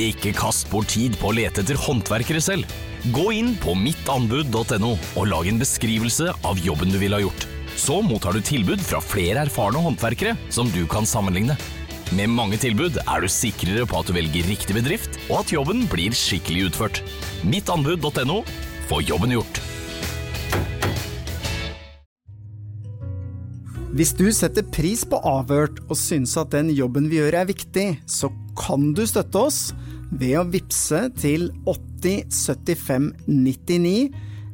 Ikke kast bort tid på å lete etter håndverkere selv. Gå inn på mittanbud.no og lag en beskrivelse av jobben du ville ha gjort. Så mottar du tilbud fra flere erfarne håndverkere som du kan sammenligne. Med mange tilbud er du sikrere på at du velger riktig bedrift, og at jobben blir skikkelig utført. Mittanbud.no få jobben gjort. Hvis du setter pris på Avhørt og syns at den jobben vi gjør er viktig, så kan du støtte oss ved å vippse til 8075 99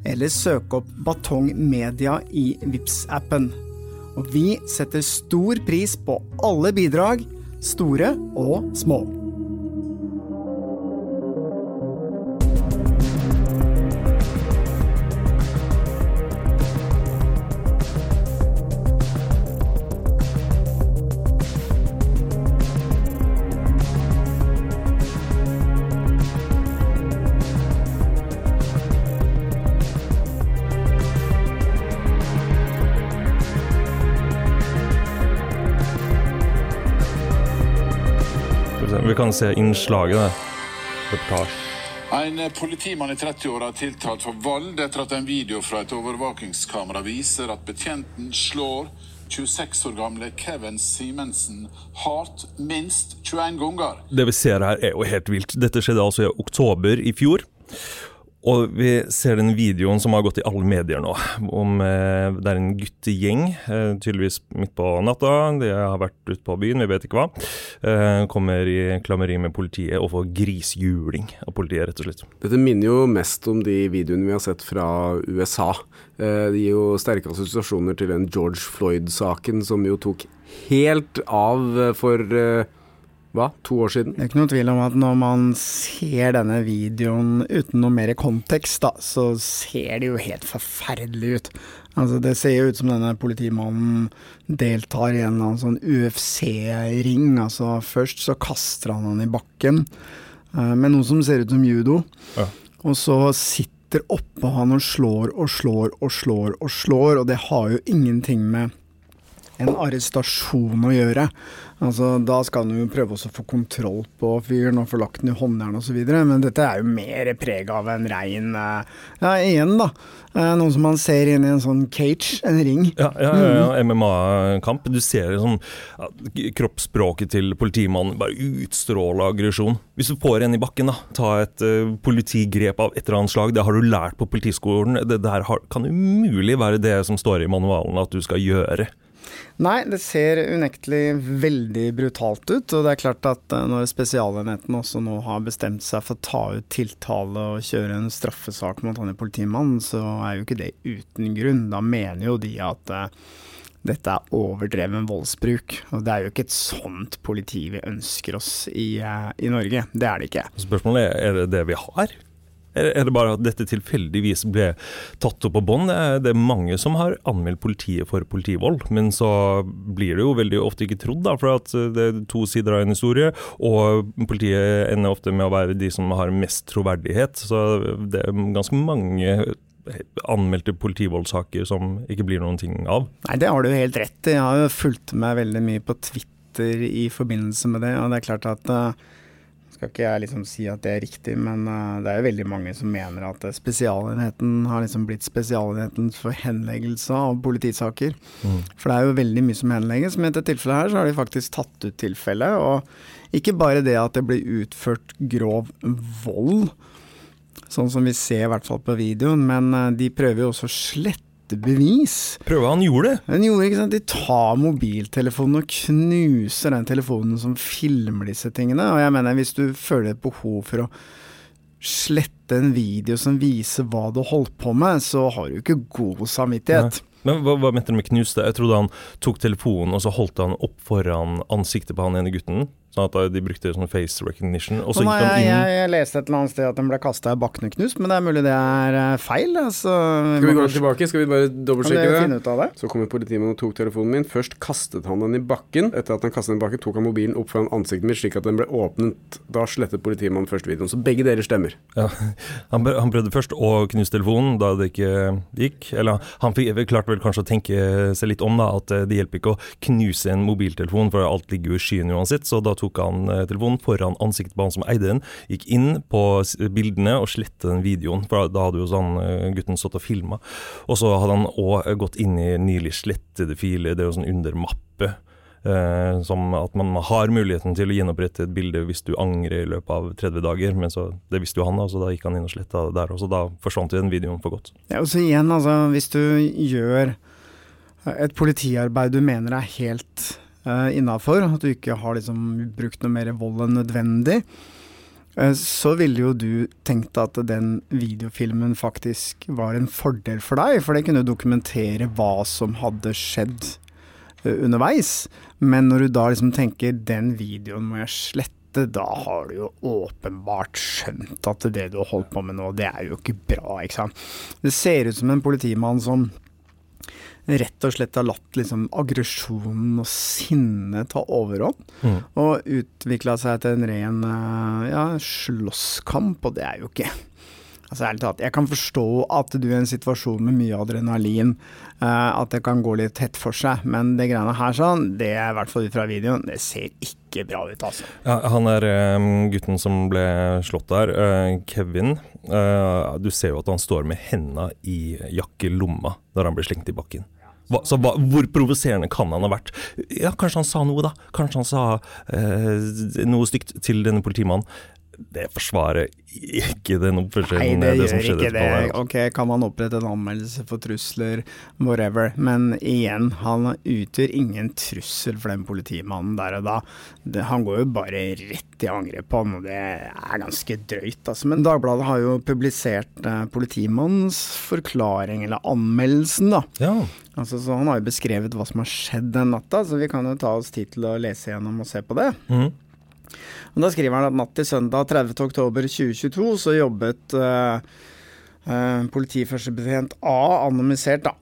eller søke opp Batong Media i vips appen Og vi setter stor pris på alle bidrag, store og små. Vi kan se innslaget der. Reportasje. En politimann i 30-åra er tiltalt for vold etter at en video fra et overvåkingskamera viser at betjenten slår 26 år gamle Kevin Simensen hardt minst 21 ganger. Det vi ser her er jo helt vilt. Dette skjedde altså i oktober i fjor. Og vi ser den videoen som har gått i alle medier nå, om eh, det er en guttegjeng, eh, tydeligvis midt på natta. De har vært ute på byen, vi vet ikke hva. Eh, kommer i klammeri med politiet og får grisjuling av politiet, rett og slett. Dette minner jo mest om de videoene vi har sett fra USA. Eh, det gir jo sterke assosiasjoner til den George Floyd-saken som jo tok helt av for eh, hva, to år siden? Det er ikke noe tvil om at når man ser denne videoen uten noe mer kontekst, da, så ser det jo helt forferdelig ut. Altså, det ser jo ut som denne politimannen deltar i en sånn UFC-ring. Altså, først så kaster han han i bakken eh, med noe som ser ut som judo, Ja. og så sitter oppå han og slår og slår og slår og slår, og det har jo ingenting med en arrestasjon å gjøre. Altså, da skal han jo prøve å få kontroll på fyren og få lagt den i håndjern osv., men dette er jo mer preg av en rein eh, Ja, igjen, da. Noen som man ser inn i en sånn cage, en ring. Ja, ja, ja, ja MMA-kamp. Du ser liksom ja, kroppsspråket til politimannen bare utstråle aggresjon. Hvis du får en i bakken, da, ta et eh, politigrep av et eller annet slag, det har du lært på politiskolen. Det der kan umulig være det som står i manualen at du skal gjøre. Nei, det ser unektelig veldig brutalt ut. Og det er klart at eh, når Spesialenheten også nå har bestemt seg for å ta ut tiltale og kjøre en straffesak mot han politimannen, så er jo ikke det uten grunn. Da mener jo de at eh, dette er overdreven voldsbruk. Og det er jo ikke et sånt politi vi ønsker oss i, eh, i Norge. Det er det ikke. Spørsmålet er er det det vi har? Er det bare at dette tilfeldigvis ble tatt opp på bånd? Det er- mange som har anmeldt politiet for politivold, men så blir det jo veldig ofte ikke trodd, da, for at det er to sider av en historie, og politiet ender ofte med å være de som har mest troverdighet. Så det er ganske mange anmeldte politivoldssaker som ikke blir noen ting av. Nei, det har du helt rett i. Jeg har jo fulgt med veldig mye på Twitter i forbindelse med det, og det er klart at eh, skal ikke jeg liksom si at det er riktig, men uh, det er jo veldig mange som mener at eh, Spesialenheten har liksom blitt Spesialenheten for henleggelse av politisaker. For det er jo veldig mye som henlegges, men i dette tilfellet her så har de faktisk tatt ut tilfellet. Og ikke bare det at det blir utført grov vold, sånn som vi ser i hvert fall på videoen, men eh, de prøver jo også å slette bevis. Prøve han gjorde det. Han gjorde ikke sant, De tar mobiltelefonen og knuser den telefonen som filmer disse tingene. Og jeg mener, hvis du føler et behov for å slette en video som viser hva du holdt på med, så har du ikke god samvittighet. Men hva, hva mente du med knuste? Jeg trodde han tok telefonen og så holdt han opp foran ansiktet på han ene gutten. Sånn at de brukte sånn face recognition. Og så gikk han inn jeg, jeg leste et eller annet sted at den ble kasta i bakken og knust, men det er mulig det er eh, feil. Altså, Skal vi gå tilbake? Skal vi bare dobbeltsjekke det? Så kom politimannen og tok telefonen min. Først kastet han den i bakken. Etter at han kastet den i bakken, tok han mobilen opp foran ansiktet mitt slik at den ble åpnet. Da slettet politimannen først videoen. Så begge dere stemmer. Ja, han, han prøvde først å knuse telefonen da det ikke gikk. Eller han fikk, klarte vel kanskje å tenke seg litt om, da, at eh, det hjelper ikke å knuse en mobiltelefon, for alt ligger jo i skyen uansett. Så da tok han eh, telefonen foran ansiktet på han som eide den, gikk inn på bildene og slettet den videoen. For da hadde jo sånn eh, gutten stått og filma. Og så hadde han òg gått inn i nylig slettede filer, det er jo sånn undermappe. Eh, som at man har muligheten til å gjenopprette et bilde hvis du angrer i løpet av 30 dager. Men så, det visste jo han, da, så da gikk han inn og sletta det der. Og så da forsvant den videoen for godt. Ja, og så igjen, altså, hvis du gjør et politiarbeid du mener er helt uh, innafor, at du ikke har liksom brukt noe mer vold enn nødvendig, uh, så ville jo du tenkt at den videofilmen faktisk var en fordel for deg, for det kunne dokumentere hva som hadde skjedd uh, underveis. Men når du da liksom tenker den videoen må jeg slette, da har du jo åpenbart skjønt at det du har holdt på med nå, det er jo ikke bra, ikke sant. Det ser ut som en politimann som rett og slett har latt liksom aggresjonen og sinnet ta overhånd, Mm. og utvikla seg til en ren eh, ja, slåsskamp, og det er jo ikke Altså ærlig talt, Jeg kan forstå at du i en situasjon med mye adrenalin, uh, at det kan gå litt tett for seg, men det greiene her sånn, det er i hvert fall ut fra videoen, det ser ikke bra ut, altså. Ja, han er um, gutten som ble slått der, uh, Kevin. Uh, du ser jo at han står med henda i jakkelomma når han blir slengt i bakken. Hva, så hva, Hvor provoserende kan han ha vært? Ja, Kanskje han sa noe, da. Kanskje han sa eh, noe stygt til denne politimannen. Det forsvarer ikke den Nei, oppførselen, det, det, gjør som ikke det. etterpå. der. Ok, kan man opprette en anmeldelse for trusler, whatever. Men igjen, han utgjør ingen trussel for den politimannen der og da. Det, han går jo bare rett i angrep på han, og det er ganske drøyt, altså. Men Dagbladet har jo publisert eh, politimannens forklaring, eller anmeldelsen, da. Ja. Altså, så han har jo beskrevet hva som har skjedd den natta, så vi kan jo ta oss tid til å lese gjennom og se på det. Mhm. Og da skriver han at natt til søndag 30.10.2022 så jobbet uh, politiførstebetjent A anonymisert, da.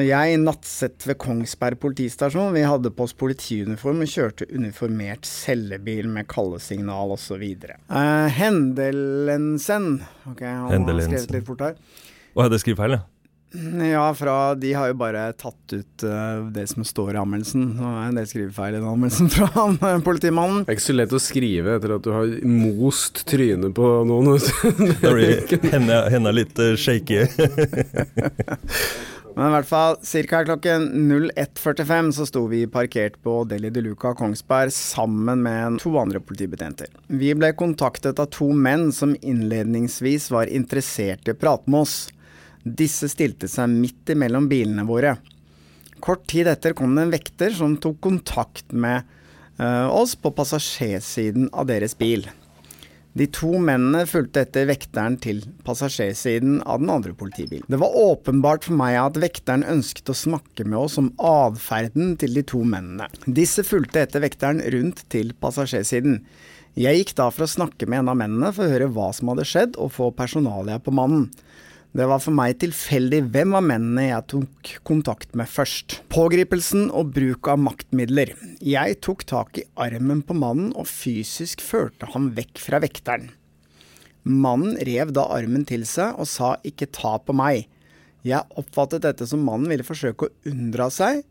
jeg nattsett ved Kongsberg politistasjon. Vi hadde på oss politiuniform og kjørte uniformert cellebil med kallesignal osv. Uh, Hendelensen Ok, han har skrevet litt fort her. Å, det skriver feil, ja. Ja, fra De har jo bare tatt ut uh, det som står i anmeldelsen. Det er en del skrivefeil i den anmeldelsen fra han eh, politimannen. Det er ikke så lett å skrive etter at du har most trynet på noen. henda, henda litt uh, shaky. Men i hvert fall, ca. klokken 01.45 så sto vi parkert på Deli de Luca Kongsberg sammen med to andre politibetjenter. Vi ble kontaktet av to menn som innledningsvis var interessert i å prate med oss. Disse stilte seg midt imellom bilene våre. Kort tid etter kom det en vekter som tok kontakt med eh, oss på passasjersiden av deres bil. De to mennene fulgte etter vekteren til passasjersiden av den andre politibilen. Det var åpenbart for meg at vekteren ønsket å snakke med oss om atferden til de to mennene. Disse fulgte etter vekteren rundt til passasjersiden. Jeg gikk da for å snakke med en av mennene for å høre hva som hadde skjedd, og få personalia på mannen. Det var for meg tilfeldig hvem av mennene jeg tok kontakt med først. Pågripelsen og bruk av maktmidler. Jeg tok tak i armen på mannen og fysisk førte ham vekk fra vekteren. Mannen rev da armen til seg og sa ikke ta på meg. Jeg oppfattet dette som mannen ville forsøke å unndra seg.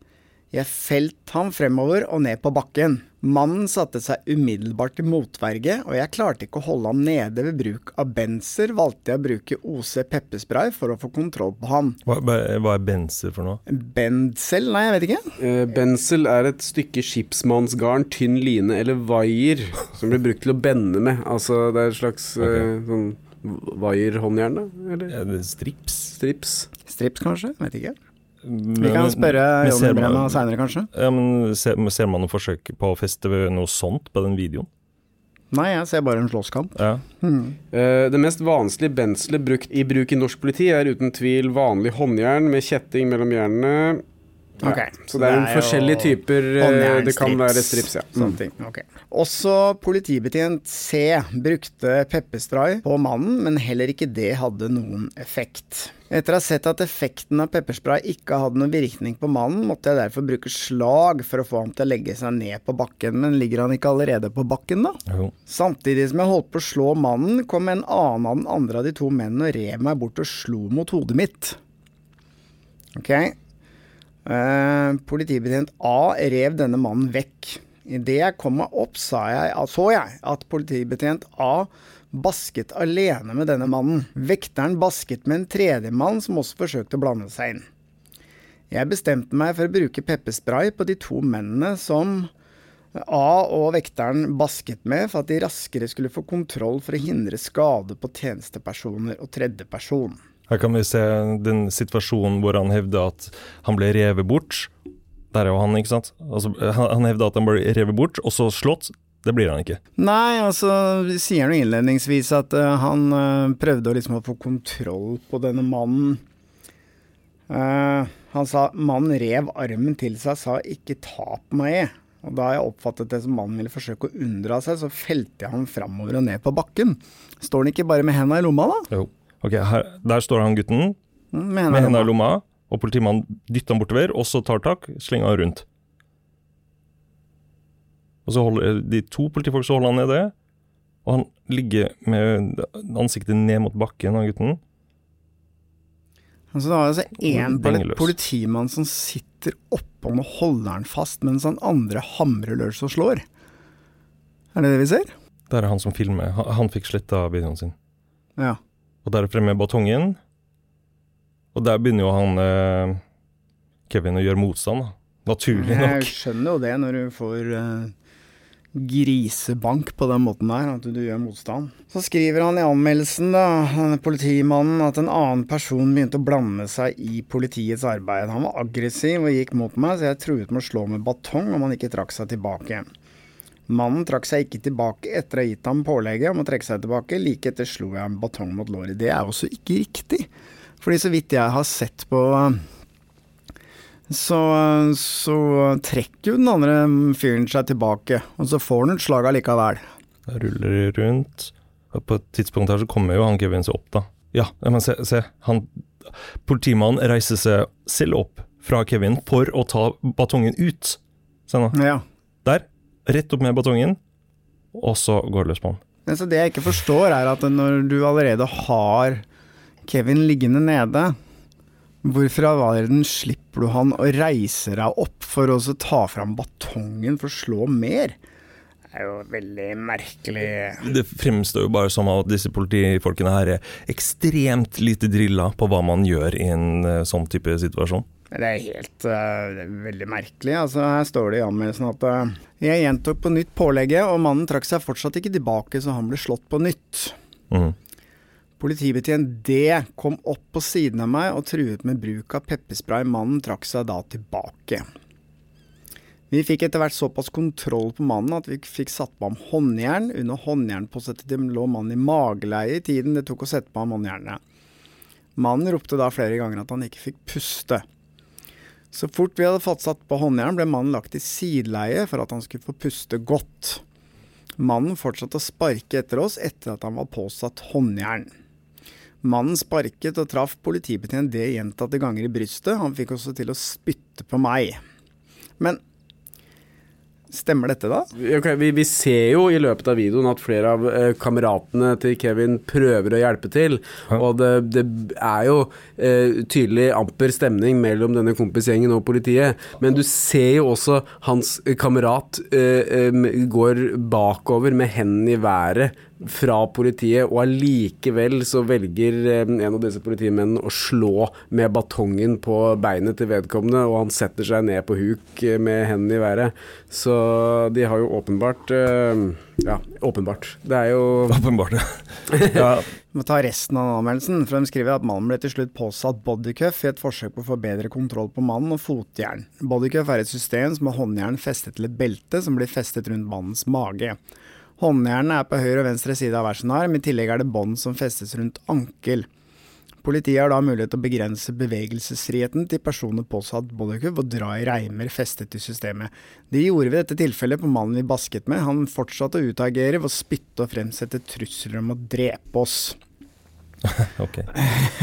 Jeg felt ham fremover og ned på bakken. Mannen satte seg umiddelbart til motverge, og jeg klarte ikke å holde ham nede ved bruk av benser, valgte jeg å bruke OC pepperspray for å få kontroll på ham. Hva, hva er benser for noe? Benzel? Nei, jeg vet ikke. Eh, Bensel er et stykke skipsmannsgarn, tynn line eller vaier som blir brukt til å bende med. Altså det er et slags eh, sånn vaierhåndjern, da? Eller Ja, strips? strips? Strips, kanskje? Vet ikke. Men- Vi kan spørre ser Brenna seinere, kanskje. Ja, men ser, ser man noe forsøk på å feste noe sånt på den videoen? Nei, jeg ser bare en slåsskamp. Ja. Eh, det mest vanlige benselet brukt i bruk i norsk politi er uten tvil vanlig håndjern med kjetting mellom jernene. Ok, Så det er, jo forskjellige typer eh, håndjernstrips, Det kan være strips, ja. Sånne ting. ok. Også politibetjent C brukte pepperspray på mannen, men heller ikke det hadde noen effekt. Etter å ha sett at effekten av pepperspray ikke hadde noen virkning på mannen, måtte jeg derfor bruke slag for å få ham til å legge seg ned på bakken, men ligger han ikke allerede på bakken, da? Jo. Samtidig som jeg holdt på å slå mannen, kom en annen av den andre av de to mennene og rev meg bort og slo mot hodet mitt. Ok. Eh, politibetjent A rev denne mannen vekk. Idet jeg kom meg opp, jeg, så jeg at politibetjent A basket alene med denne mannen. Vekteren basket med en tredjemann som også forsøkte å blande seg inn. Jeg bestemte meg for å bruke pepperspray på de to mennene som A og vekteren basket med, for at de raskere skulle få kontroll for å hindre skade på tjenestepersoner og tredjeperson. Her kan vi se den situasjonen hvor han hevder at han ble revet bort. Der er jo han, ikke sant. Altså, han, hevder at han ble revet bort, og så slått. Det blir han ikke. Nei, altså, vi sier han innledningsvis at uh, han uh, prøvde å liksom få kontroll på denne mannen. Uh, han sa mannen rev armen til seg, sa 'ikke ta på meg'. Og da jeg oppfattet det som mannen ville forsøke å unndra seg, så felte jeg ham framover og ned på bakken. Står han ikke bare med henda i lomma, da? Jo. Ok, her, Der står han gutten Med henda i lomma. og politimannen dytter han bortover, og så tar tak, slenger han rundt. Og så holder de to politifolk så holder han nede, og han ligger med ansiktet ned mot bakken av gutten. Altså, det var altså én politimann som sitter oppå han og holder han fast, mens han andre hamrer løs og slår. Er det det vi ser? Der er han som filmer. Han, han fikk sletta videoen sin. Ja. Og der fremme batongen. Og der begynner jo han eh, Kevin å gjøre motstand, da. Naturlig Jeg skjønner jo det når du får eh, grisebank på den måten der, at du gjør motstand. Så skriver han i anmeldelsen, da, politimannen, at en annen person begynte å blande seg i politiets arbeid. Han var aggressiv og gikk mot meg, så jeg truet med å slå med batong om han ikke trakk seg tilbake. Mannen trakk seg ikke tilbake etter å ha gitt ham pålegget om å trekke seg tilbake. Like etter slo jeg en batong mot låret. Det er også ikke riktig. Fordi så vidt jeg har sett på så, så trekker jo den andre fyren seg tilbake, og så får han et slag allikevel. Da ruller de rundt. Og på et tidspunkt her så kommer jo han Kevin seg opp, da. Ja, men se, se. Han, politimannen reiser seg selv opp fra Kevin for å ta batongen ut. Se nå. Ja. Der. Rett opp med batongen, og så går det løs på han. Men så det jeg ikke forstår, er at når du allerede har Kevin liggende nede, hvorfor i all verden slipper du han å reise deg opp for å så ta fram batongen for å slå mer? Det er jo veldig merkelig. Det fremstår jo bare som at disse politifolkene her er ekstremt lite drilla på hva man gjør i en eh, sånn type situasjon. Det er helt uh, det er veldig merkelig. Altså, her står det i anmeldelsen at uh, jeg gjentok på nytt pålegget, og mannen trakk seg fortsatt ikke tilbake, så han ble slått på nytt. Mm. Politibetjent D kom opp på siden av meg og truet med bruk av pepperspray. Mannen trakk seg da tilbake. Vi fikk etter hvert såpass kontroll på mannen at vi fikk satt på ham håndjern. Under håndjernpåsettet lå mannen i mageleie i tiden det tok å sette på ham håndjernet. Mannen ropte da flere ganger at han ikke fikk puste. Så fort vi hadde fått satt på håndjern, ble mannen lagt i sideleie for at han skulle få puste godt. Mannen fortsatte å sparke etter oss etter at han var påsatt håndjern. Mannen sparket og traff politibetjent D gjentatte ganger i brystet. Han fikk også til å spytte på meg. Men stemmer dette, da? Okay, vi, vi ser jo i løpet av videoen at flere av eh, kameratene til Kevin prøver å hjelpe til. Og det, det er jo eh, tydelig amper stemning mellom denne kompisgjengen og politiet. Men du ser jo også hans kamerat eh, eh, går bakover med hendene i været fra politiet, og allikevel så velger eh, en av disse politimennene å slå med batongen på beinet til vedkommende, og han setter seg ned på huk eh, med hendene i været. Så de har jo åpenbart eh, Ja, åpenbart. Det er jo Åpenbart. ja, Vi må ta resten av anmeldelsen, for de skriver at mannen ble til slutt påsatt bodycuff i et forsøk på å få bedre kontroll på mannen og fotjern. Bodycuff er et system som har håndjern festet til et belte som blir festet rundt mannens mage. Håndjernene er på høyre og venstre side av hver sin arm, i tillegg er det bånd som festes rundt ankel. Politiet har da mulighet til å begrense bevegelsesfriheten til personer påsatt bollykubb og dra i reimer festet i systemet. Det gjorde vi i dette tilfellet på mannen vi basket med. Han fortsatte å utagere ved å spytte og fremsette trusler om å drepe oss. ok.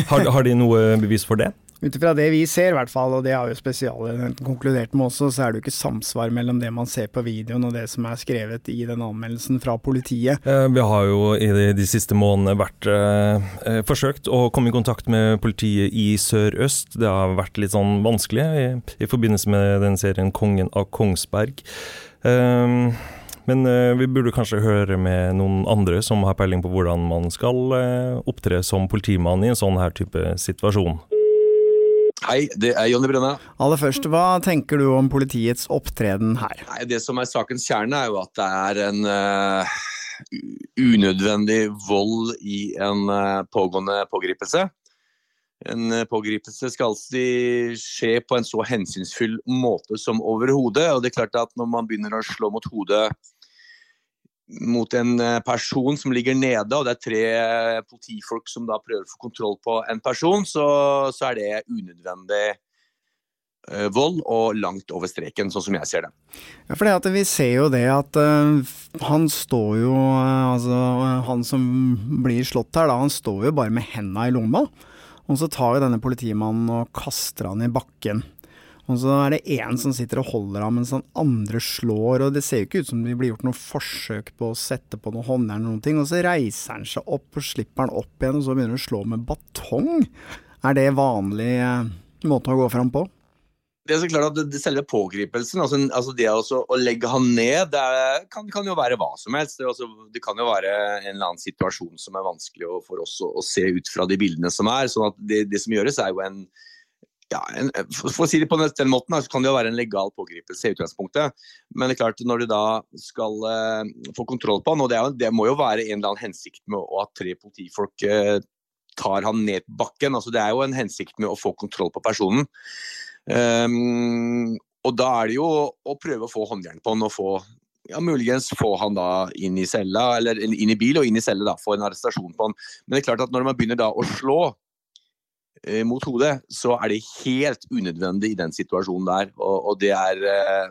Har, har de noe bevis for det? Ut ifra det vi ser, i hvert fall, og det har jo Spesialenheten konkludert med også, så er det jo ikke samsvar mellom det man ser på videoen og det som er skrevet i den anmeldelsen fra politiet. Eh, vi har jo i de, de siste månedene vært eh, eh, forsøkt å komme i kontakt med politiet i Sør-Øst. Det har vært litt sånn vanskelig i, i forbindelse med den serien 'Kongen av Kongsberg'. Eh, men eh, vi burde kanskje høre med noen andre som har peiling på hvordan man skal eh, opptre som politimann i en sånn her type situasjon. Hei, det er Jonny Brenna. Aller først, hva tenker du om politiets opptreden her? Nei, det som er sakens kjerne, er jo at det er en uh, unødvendig vold i en uh, pågående pågripelse. En uh, pågripelse skal alltid skje på en så hensynsfull måte som overhodet. Og det er klart at når man begynner å slå mot hodet mot en eh, person som ligger nede, og det er tre eh, politifolk som da prøver å få kontroll på en person, så, så er det unødvendig uh, vold og langt over streken, sånn som jeg ser det. Ja, for det at Vi ser jo det at uh, han står jo uh, Altså, han som blir slått her, da, han står jo bare med henda i lomma. Og så tar jo denne politimannen og kaster han i bakken. Og så er det én som sitter og holder ham mens den andre slår, og det ser jo ikke ut som det blir gjort noe forsøk på å sette på noe håndjern eller noen ting. Og så reiser han seg opp og slipper han opp igjen, og så begynner han å slå med batong. Er det vanlig eh, måte å gå fram på? Det er så klart at Selve pågripelsen, altså, altså det også, å legge han ned, det er, kan, kan, jo være hva som helst. Det, altså, det, kan jo være en eller annen situasjon som er vanskelig for oss å, å se ut fra de bildene som er. sånn at det, det som gjøres, er jo en, ja, en, for å si det på den måten, så kan det jo være en legal pågripelse i utgangspunktet. Men det er klart, når du da skal uh, få kontroll på han, og det, jo, det, må jo være en eller annen hensikt med at tre politifolk uh, tar han ned på bakken. altså Det er jo en hensikt med å få kontroll på personen. Um, og da er det jo å prøve å få håndjern på han og få ja, muligens få han da inn i cella, eller inn i bil og inn i celle, da, få en arrestasjon på han. Men det er klart at når man begynner da å slå Eh, mot hodet, så er det helt unødvendig i den situasjonen der. Og, og det er eh,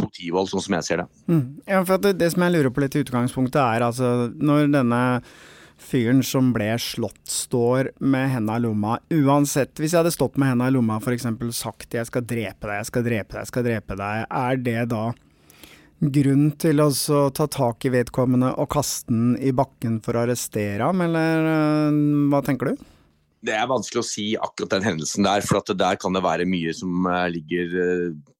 politivold, sånn som jeg ser det. Mm. Ja, for det, det, som jeg lurer på litt i utgangspunktet, er altså når denne fyren som ble slått, står med henda i lomma. Uansett, hvis jeg hadde stått med henda i lomma og f.eks. sagt 'jeg skal drepe deg, jeg skal drepe deg, jeg skal drepe deg', er det da grunn til å ta tak i vedkommende og kaste den i bakken for å arrestere ham, eller øh, hva tenker du? Det er vanskelig å si akkurat den hendelsen der, for der kan det være mye som eh, ligger eh,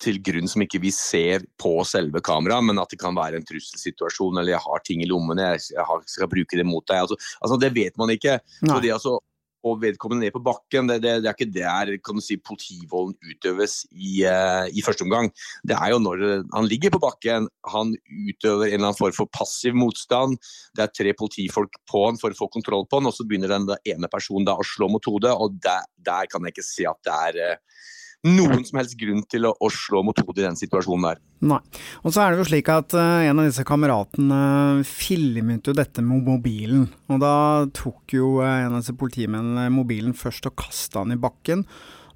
til grunn som ikke vi ser på selve kameraet, men at det kan være en trusselsituasjon eller jeg har ting i lommene, jeg skal bruke det mot deg. Altså, altså Det vet man ikke. Nei. Så det altså og vedkommende ned på bakken. Det, det, det, er ikke der kan du si, politivolden utøves i, uh, i, første omgang. Det er jo når han ligger på bakken, han utøver en eller annen form for passiv motstand. Det er tre politifolk på han for å få kontroll på han, og så begynner den ene personen da å slå mot hodet. og Der, der kan jeg ikke si at det er uh, noen som helst grunn til å, å slå mot hodet i den situasjonen der. Nei. Og så er det jo slik at uh, en av disse kameratene uh, filmet jo dette med mobilen. Og da tok jo uh, en av disse politimennene mobilen først og kasta den i bakken.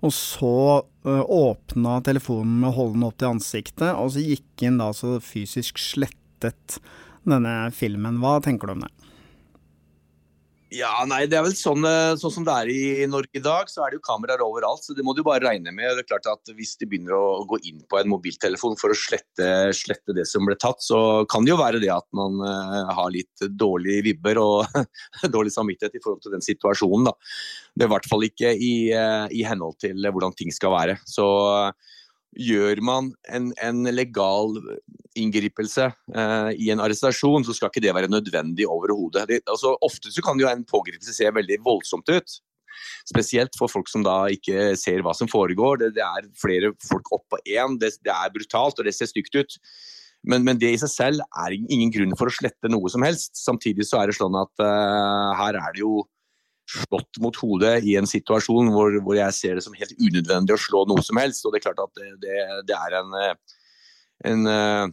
Og så uh, åpna telefonen med å holde den opp til ansiktet, og så gikk inn da så fysisk slettet denne filmen. Hva tenker du om det? Ja, nei, det er vel sånn, eh, sånn, som det er i Norge i dag, så er det jo kameraer overalt. Så det må du bare regne med. Det er klart at Hvis de begynner å gå inn på en mobiltelefon for å slette, slette det som ble tatt, så kan det jo være det at man uh, har litt dårlige vibber og dårlig samvittighet i forhold til den situasjonen. da. Det er i hvert fall ikke i, uh, i henhold til hvordan ting skal være. Så gjør man en, en legal inngripelse eh, i en arrestasjon, så skal ikke det være nødvendig overhodet. Altså, ofte kan jo en pågripelse se veldig voldsomt ut. Spesielt for folk som da ikke ser hva som foregår. Det, det er flere folk oppå én. Det, det, er brutalt og det ser stygt ut. Men, men, det i seg selv er ingen grunn for å slette noe som helst. Samtidig så er det sånn at uh, her er det jo slått mot hodet i en situasjon hvor, hvor, jeg ser det som helt unødvendig å slå noe som helst. Og det er klart at det, det, det er en, eh, en, eh,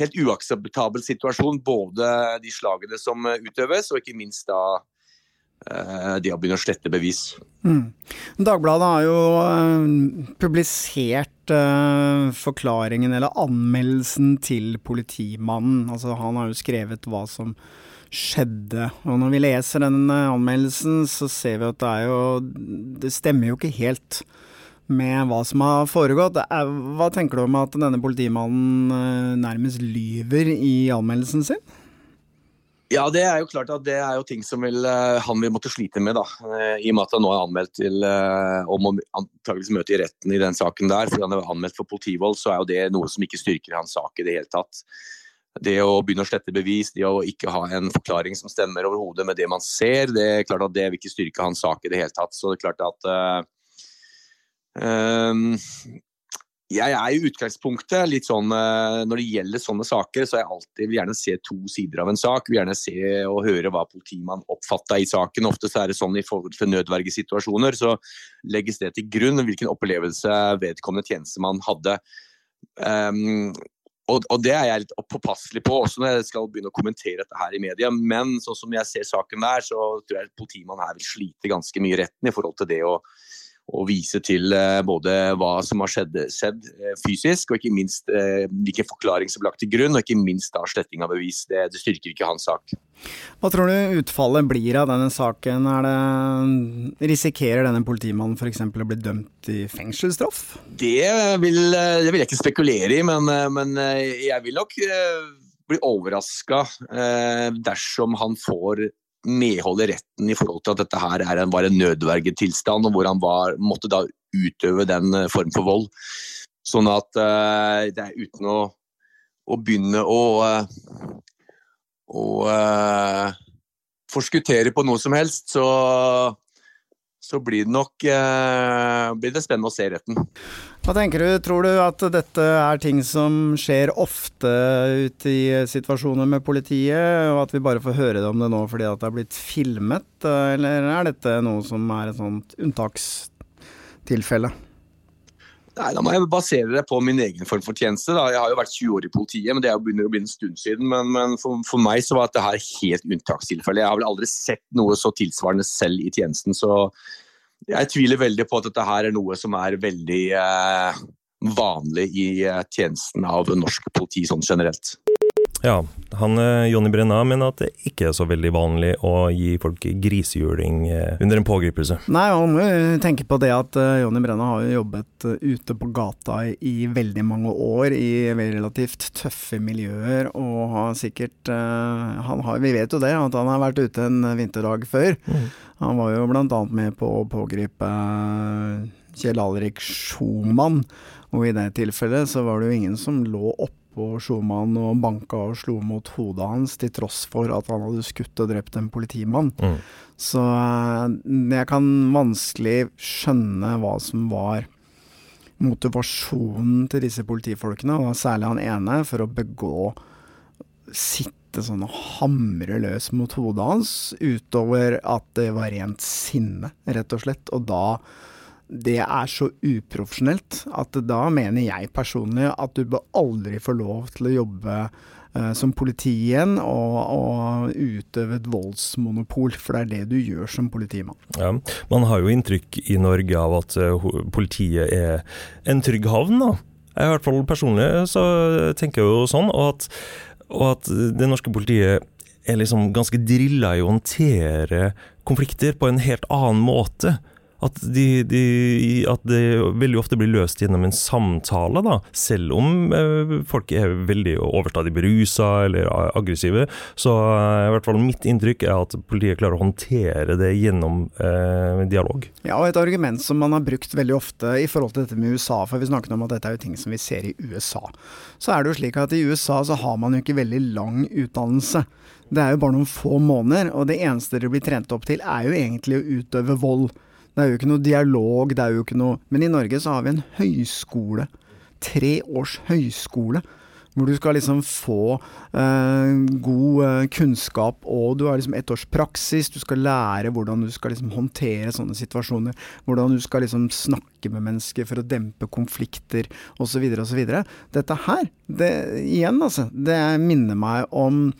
helt uakseptabel situasjon. Både de slagene som utøves, og ikke minst da eh, det å begynne å slette bevis. Mm. Dagbladet har jo publisert forklaringen eller anmeldelsen til politimannen. Altså, han har jo skrevet hva som skjedde. Og når vi leser den anmeldelsen, så ser vi at det er jo Det stemmer jo ikke helt med hva som har foregått. Hva tenker du om at denne politimannen nærmest lyver i anmeldelsen sin? Ja, det er jo klart at det er jo ting som vil, uh, han vil måtte slite med. da, I og med at han nå er anmeldt til om å antakeligvis møte i retten i den saken der. fordi han er anmeldt for politivold, så er jo det noe som ikke styrker hans sak i det hele tatt. Det å begynne å slette bevis, det å ikke ha en forklaring som stemmer overhodet med det man ser, det er klart at det vil ikke styrke hans sak i det hele tatt. Så det er klart at jeg er i utgangspunktet litt sånn eh, Når det gjelder sånne saker, så er jeg alltid vil gjerne se to sider av en sak. Vil gjerne se og høre hva politimannen oppfatta i saken. Ofte så er det sånn i forhold til nødvergesituasjoner, så legges det til grunn hvilken opplevelse vedkommende tjenestemann hadde. Um, og, og, det er jeg litt påpasselig på også når jeg skal begynne å kommentere dette her i media. Men sånn som jeg ser saken der, så tror jeg politimannen her vil slite ganske mye i retten i forhold til det å og vise til eh, både hva som har skjedd, skjedd, eh, fysisk, og ikke minst eh, hvilken forklaring som ble lagt til grunn, og ikke minst da sletting av bevis. Det, det, styrker ikke hans sak. Hva tror du utfallet blir av denne saken? Det, risikerer denne politimannen f.eks. å bli dømt i fengselsstraff? Det vil, det vil jeg ikke spekulere i, men, men jeg vil nok bli overraska dersom han får medhold i retten i forhold til at dette her er en, var en nødvergetilstand, og hvor han var, måtte da utøve den eh, form for vold. Sånn at uh, det er uten å, å begynne å, uh, å uh, forskuttere på noe som helst, så så blir det nok eh, blir det spennende å se retten. Hva tenker du, tror du at dette er ting som skjer ofte ute i situasjoner med politiet, og at vi bare får høre om det nå fordi det har blitt filmet, eller er dette noe som er et sånt unntakstilfelle? Nei, Da må jeg basere det på min egen form for tjeneste. Da. Jeg har jo vært 20 år i politiet, men det begynner å bli en stund siden. Men, men for, for, meg så var dette her helt unntakstilfelle. Jeg har vel aldri sett noe så tilsvarende selv i tjenesten. Så jeg tviler veldig på at dette her er noe som er veldig eh, vanlig i eh, tjenesten av norsk politi sånn generelt. Ja, han eh, Jonny Brenna mener at det ikke er så veldig vanlig å gi folk grisehjuling eh, under en pågripelse. Nei, man må tenke på det at eh, Jonny Brenna har jo jobbet ute på gata i veldig mange år i relativt tøffe miljøer, og har sikkert han har, Vi vet jo det, at han har vært ute en vinterdag før. Mm. Han var jo bl.a. med på å pågripe Kjell Alrik Schumann, og i det tilfellet så var det jo ingen som lå oppe på Schumann og banka og slo mot hodet hans, til tross for at han hadde skutt og drept en politimann. Mm. Så eh, jeg kan vanskelig skjønne hva som var motivasjonen til disse politifolkene, og særlig han ene, for å begå Sitte sånn og hamre løs mot hodet hans, utover at det var rent sinne, rett og slett. Og da det er så uprofesjonelt at da mener jeg personlig at du bør aldri få lov til å jobbe uh, som politi igjen og, og, utøve et voldsmonopol, for det er det du gjør som politimann. Ja, Man har jo inntrykk i Norge av at uh, politiet er en trygg havn. da. Jeg, I hvert fall personlig så tenker jeg jo sånn, og at, og at det norske politiet er liksom ganske drilla i å håndtere konflikter på en helt annen måte at, de, de, at, det veldig ofte blir løst gjennom en samtale, da. Selv om eh, folk er veldig overstadig berusa eller aggressive. Så eh, i hvert fall mitt inntrykk er at politiet klarer å håndtere det gjennom eh, dialog. Ja, og et argument som man har brukt veldig ofte i forhold til dette med USA, for vi snakket om at dette er jo ting som vi ser i USA. Så er det jo slik at i USA så har man jo ikke veldig lang utdannelse. Det er jo bare noen få måneder, og det eneste dere blir trent opp til er jo egentlig å utøve vold. Det er jo ikke noe dialog, det er jo ikke noe Men i Norge så har vi en høyskole. Tre års høyskole. Hvor du skal liksom få eh, god eh, kunnskap, og du har liksom ett års praksis. Du skal lære hvordan du skal liksom håndtere sånne situasjoner. Hvordan du skal liksom snakke med mennesker for å dempe konflikter, osv. osv. Dette her, det, igjen altså, det minner meg om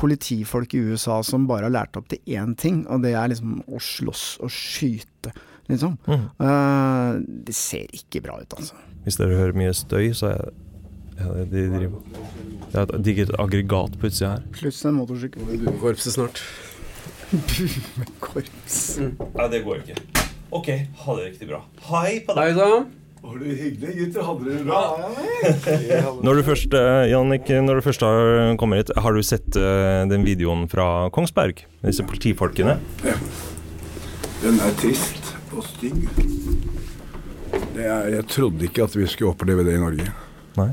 politifolk i USA som bare har lært opp til én ting, og det er liksom å slåss og skyte, liksom. Mm. Uh, det ser ikke bra ut, altså. Hvis dere hører mye støy, så er ja, det de driver Det er et digert aggregat på utsida her. Pluss en motorsykkel. Buekorpset snart. Korps. Nei, det går ikke. Ok, ha det riktig bra. Hei på Hei sann. Var det hyggelig, gutter? Hadde dere det bra? Når du først, eh, Jannik, når du først har kommet hit, har du sett eh, den videoen fra Kongsberg? Disse politifolkene? Ja. Den er trist og stygg. Det er, jeg trodde ikke at vi skulle oppleve det i Norge. Nei.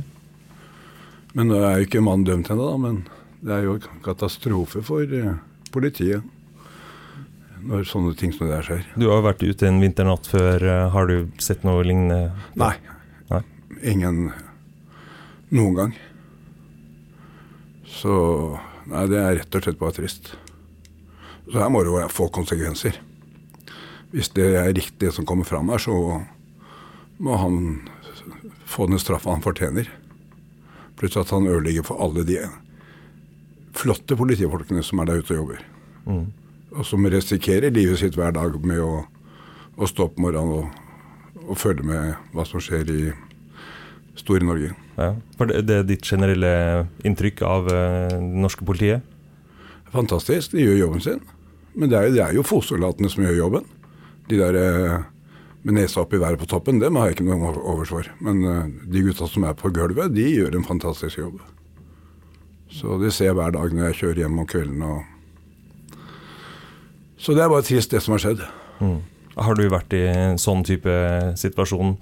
Men nå er jo ikke mannen dømt ennå, da. Men det er jo katastrofe for eh, politiet når sånne ting som det der skjer. Du har jo vært ute en vinternatt før. eh, Har du sett noe lignende? Nei. Nei. Ingen noen gang. Så Nei, det er rett og slett bare trist. Så her må det jo få konsekvenser. Hvis det er riktig det som kommer fram her, så må han få den straffa han fortjener. Pluss at han ødelegger for alle de flotte politifolkene som er der ute og jobber. Mm. Og som risikerer livet sitt hver dag med å, å stå opp morgenen og, og følge med hva som skjer i store Norge. Ja. For det, det er ditt generelle inntrykk av eh, det norske politiet? Fantastisk, de gjør jobben sin. Men det er det er jo fotsoldatene som gjør jobben. De der eh, med nesa opp i været på toppen, dem har jeg ikke noe overs for. Men eh, de gutta som er på gulvet, de gjør en fantastisk jobb. Så det ser jeg hver dag når jeg kjører hjem om kvelden. Og så det er bare trist, det som har skjedd. Mm. Har du vært i en sånn type situasjon?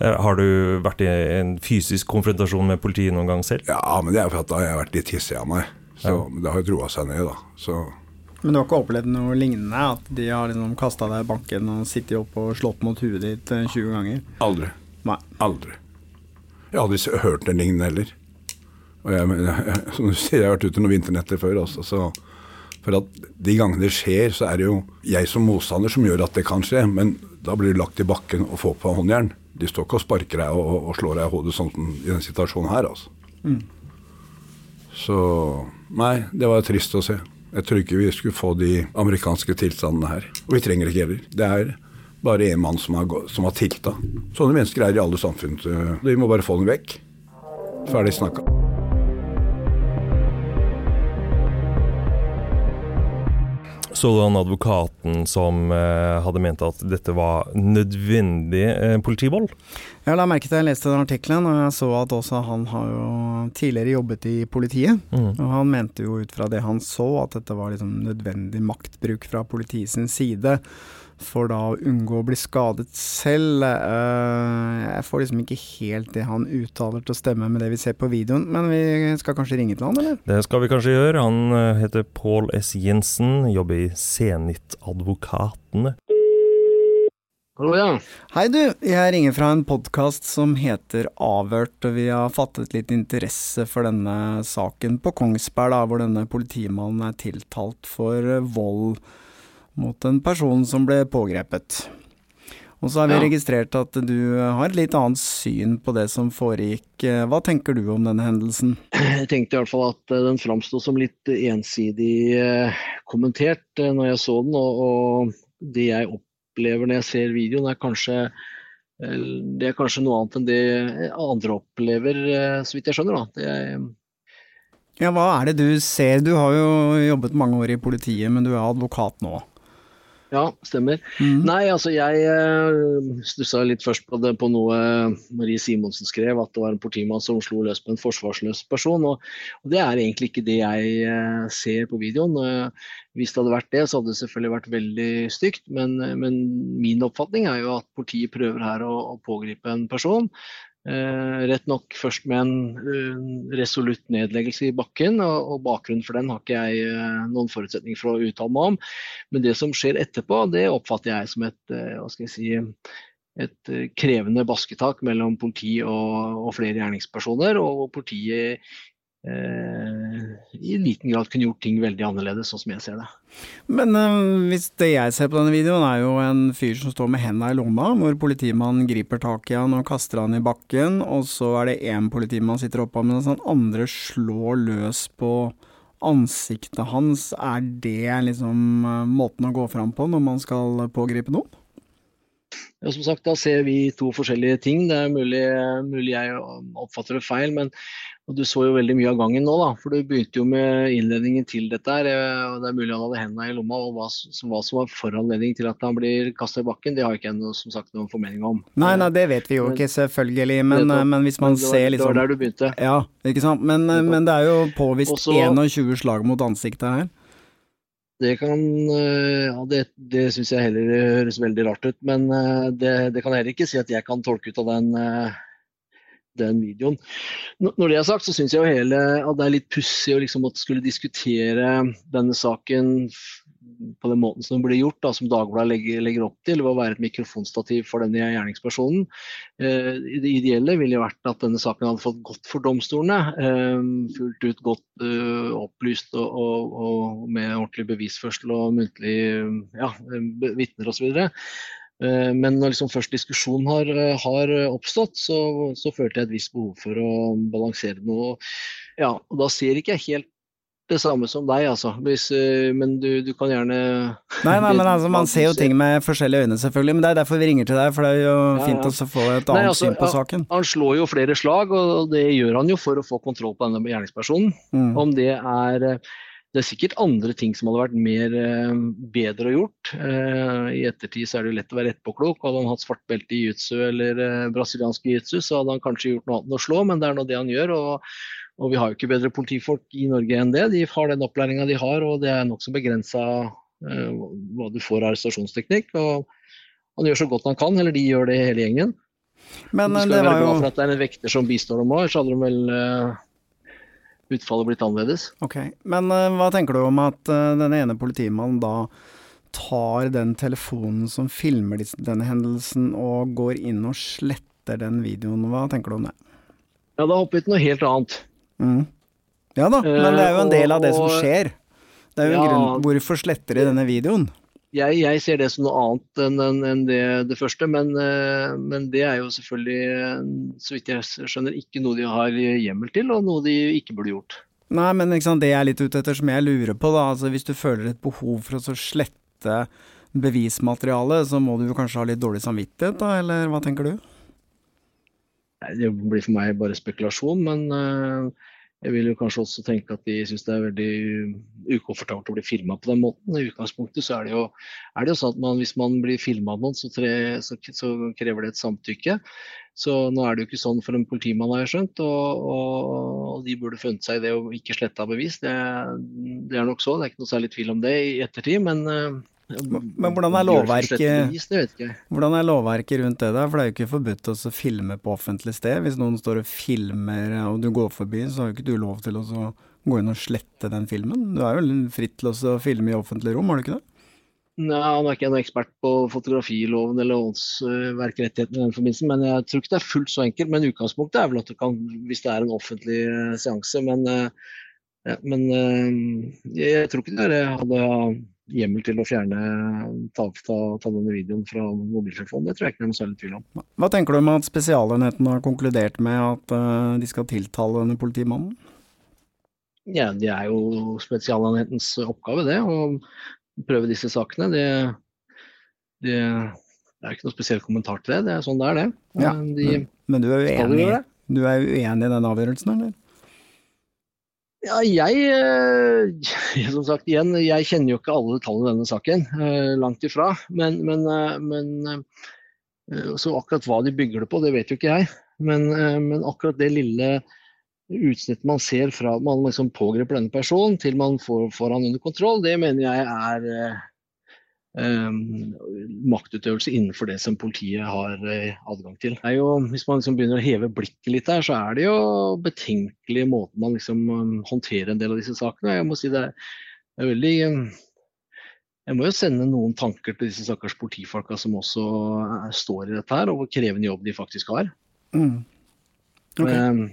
Eh, Har du vært i en fysisk konfrontasjon med politiet noen gang selv? Ja, men det er for at da har jeg vært litt hissig av meg. Så Ja. det har jo roa seg ned, da. Så Men du har ikke opplevd noe lignende? At de har liksom kasta deg i banken og sittet opp og slått mot huet ditt eh, 20 ganger? aldri. Nei. Aldri. Jeg har aldri hørt en lignende heller. Og jeg, jeg, som du sier, jeg har vært ute noen vinternetter før også, så For at de gangene det skjer, så er det jo jeg som motstander som gjør at det kan skje, men da blir du lagt i bakken og får på håndjern. De står ikke og sparker deg og, og slår deg i hodet sånn som i denne situasjonen her, altså. Så nei, det var trist å se. Jeg tror ikke vi skulle få de amerikanske tilstandene her. Og vi trenger ikke heller. Det er bare én mann som har, som har tilta. Sånne mennesker er i alle samfunn. Vi må bare få dem vekk. Ferdig snakka. Så du han advokaten som eh, hadde ment at dette var nødvendig eh, politivold? Jeg la merke til jeg leste den artikkelen, og jeg så at også han har jo tidligere jobbet i politiet. Mm. Og han mente jo ut fra det han så, at dette var liksom nødvendig maktbruk fra politiets side. For da å unngå å bli skadet selv. Eh, jeg får liksom ikke helt det han uttaler til å stemme med det vi ser på videoen. Men vi skal kanskje ringe til han, eller? Det skal vi kanskje gjøre. Han eh, heter Pål S. Jensen, jobber i Senit-advokatene. Hallo, ja. Hei du, jeg ringer fra en podkast som heter Avhørt. og Vi har fattet litt interesse for denne saken på Kongsberg, da, hvor denne politimannen er tiltalt for vold mot en person som ble pågrepet. Og så har vi Ja. registrert at du har et litt annet syn på det som foregikk. Hva tenker du om denne hendelsen? Jeg tenkte i hvert fall at eh, den framsto som litt ensidig eh, kommentert eh, når jeg så den, og, og det jeg opplever når jeg ser videoen, er kanskje det er kanskje noe annet enn det andre opplever, så vidt jeg skjønner. er, Ja, hva er det du ser? Du har jo jobbet mange år i politiet, men du er advokat nå. Ja, stemmer. Mm. Nei, altså jeg eh, stussa litt først på, det, på noe Marie Simonsen skrev, at det var en politimann som slo løs på en forsvarsløs person. Og, og det er egentlig ikke det jeg eh, ser på videoen. Eh, hvis det hadde vært det, så hadde det selvfølgelig vært veldig stygt. Men, men min oppfatning er jo at politiet prøver her å, å pågripe en person. Eh, rett nok først med en resolutt nedleggelse i bakken, og, bakgrunnen for den har ikke jeg eh, noen forutsetning for å uttale meg om. Men det som skjer etterpå, det oppfatter jeg som et, eh, hva skal jeg si, et krevende basketak mellom politi og, og flere gjerningspersoner, og politiet i liten grad kunne gjort ting veldig annerledes, sånn som jeg ser det. Men øh, hvis det jeg ser på denne videoen er jo en fyr som står med henda i lomma, hvor politimannen griper tak i han og kaster han i bakken, og så er det én politimann sitter oppå, mens han andre slår løs på ansiktet hans, er det liksom eh, måten å gå fram på når man skal pågripe noen? Ja, som sagt, da ser vi to forskjellige ting. Det er mulig, mulig jeg oppfatter det feil, men du så jo veldig mye av gangen nå, da. For du begynte jo med innledningen til dette her. eh, og Det er mulig han hadde hendene i lomma, og hva, som- hva som var foranledningen til at han blir kastet i bakken, det har ikke jeg som sagt noen formening om. Nei, nei, det vet vi jo Men- ikke, selvfølgelig, men, det, men hvis man Det var- ser Det var liksom der du begynte. Ja, ikke sant. Men, men det er jo påvist Også, 21 slag mot ansiktet her. Det kan Ja, det, det syns jeg heller høres veldig rart ut. Men det, det kan jeg heller ikke si at jeg kan tolke ut av den, den videoen. Når det er sagt, så syns jeg hele at det er litt pussig å liksom skulle diskutere denne saken på den måten som det blir gjort, da, som Dagbladet legger, legger opp til, ved å være et mikrofonstativ for denne gjerningspersonen. Eh, det ideelle ville vært at denne saken hadde fått gått for domstolene. Eh, fullt ut godt eh, opplyst og, og, og med ordentlig bevisførsel og muntlig ja, be- vitner osv. Eh, Men når liksom først diskusjonen har, eh, har oppstått, så, så følte jeg et visst behov for å balansere noe. Ja, og da ser ikke jeg helt det samme som deg, altså. Hvis, eh, men du, du kan gjerne Nei, nei, men altså, man ser jo ting med forskjellige øyne, selvfølgelig. Men det er derfor vi ringer til deg, for det er jo fint ja. ja. å få et Nei, annet altså, syn på saken. Han slår jo flere slag, og det gjør han jo for å få kontroll på denne gjerningspersonen. Mm. Om det er Det er sikkert andre ting som hadde vært mer eh, bedre gjort. Eh, I ettertid så er det jo lett å være etterpåklok. Hadde han hatt svart belte i jiu-jitsu eller eh, brasiliansk jiu-jitsu, så hadde han kanskje gjort noe annet enn å slå, men det er nå det han gjør. og og vi har jo ikke bedre politifolk i Norge enn det. De har den opplæringa de har, og det er nokså begrensa hva du får av arrestasjonsteknikk. Og han gjør så godt han kan, eller de gjør det hele gjengen. Men du eh, skal det være var glad jo for at det er en vekter som bistår dem òg, så hadde de vel utfallet blitt annerledes. Ok, men eh, hva tenker du om at eh, den ene politimannen da tar den telefonen som filmer denne hendelsen og går inn og sletter den videoen, hva tenker du om det? Ja, da hopper vi til noe helt annet. Mm. Ja da, men det er jo en del av det som skjer. Det er jo en Ja. grunn Hvorfor sletter de denne videoen? Jeg, jeg ser det som noe annet enn enn- enn det, det første, men, eh, men det er jo selvfølgelig, eh, så vidt jeg skjønner, ikke noe de har hjemmel til, og noe de ikke burde gjort. Nei, men sant, det jeg er litt ute etter, som jeg lurer på, da, altså hvis du føler et behov for å så slette bevismateriale, så må du jo kanskje ha litt dårlig samvittighet, da, eller hva tenker du? Nei, Det blir for meg bare spekulasjon, men eh, jeg vil jo kanskje også tenke at de syns det er veldig ukomfortabelt å bli filma på den måten. I utgangspunktet så er det jo, er det jo sånn at man, hvis man blir filma av noen, så, tre, så, så krever det et samtykke. Så nå er det jo ikke sånn for en politimann, har jeg skjønt, og, og, og de burde funnet seg i det å ikke slette av bevis. Det, det er nok så, det er ikke noe særlig tvil om det i ettertid, men eh, Men hvordan er det lovverket det. Hvordan er lovverket rundt det der? For det er jo ikke forbudt å filme på offentlig sted. Hvis noen står og filmer og du går forbi, så har jo ikke du lov til å gå inn og slette den filmen. Du er jo fritt til å filme i offentlig rom, har du ikke det? Nei, Nå er ikke jeg noen ekspert på fotografiloven eller åndsverkrettighetene i den forbindelse, men jeg tror ikke det er fullt så enkelt. Men utgangspunktet er vel at du kan, hvis det er en offentlig eh, seanse. Men, eh, ja, men eh, jeg, jeg tror ikke dere hadde hjemmel til å fjerne ta, ta, ta denne videoen fra mobiltelefonen. Det tror jeg ikke det er noe særlig tvil om. Hva tenker du om at Spesialenheten har konkludert med at uh, de skal tiltale denne politimannen? Ja, Det er jo Spesialenhetens oppgave, det. Å prøve disse sakene. Det, det, det er ikke noe spesiell kommentar til det. Det er sånn det er, det. Ja, Men de, men, men du er uenig, du er uenig i den avgjørelsen, eller? Ja, jeg eh, Som sagt, igjen, jeg kjenner jo ikke alle tallene i denne saken. eh, Langt ifra. Men, men, eh, men Så akkurat hva de bygger det på, det vet jo ikke jeg. Men, men akkurat det lille utsnittet man ser fra man liksom pågriper denne personen til man får, får han under kontroll, det mener jeg er maktutøvelse innenfor det som politiet har eh, adgang til. Jo, hvis man liksom begynner å heve blikket litt der, så er det jo betenkelig måten man liksom håndterer en del av disse sakene. Jeg må si det er, er veldig Jeg må jo sende noen tanker til disse stakkars politifolka som også er, står i dette her, og hvor krevende jobb de faktisk har. Mm. Ok. Um,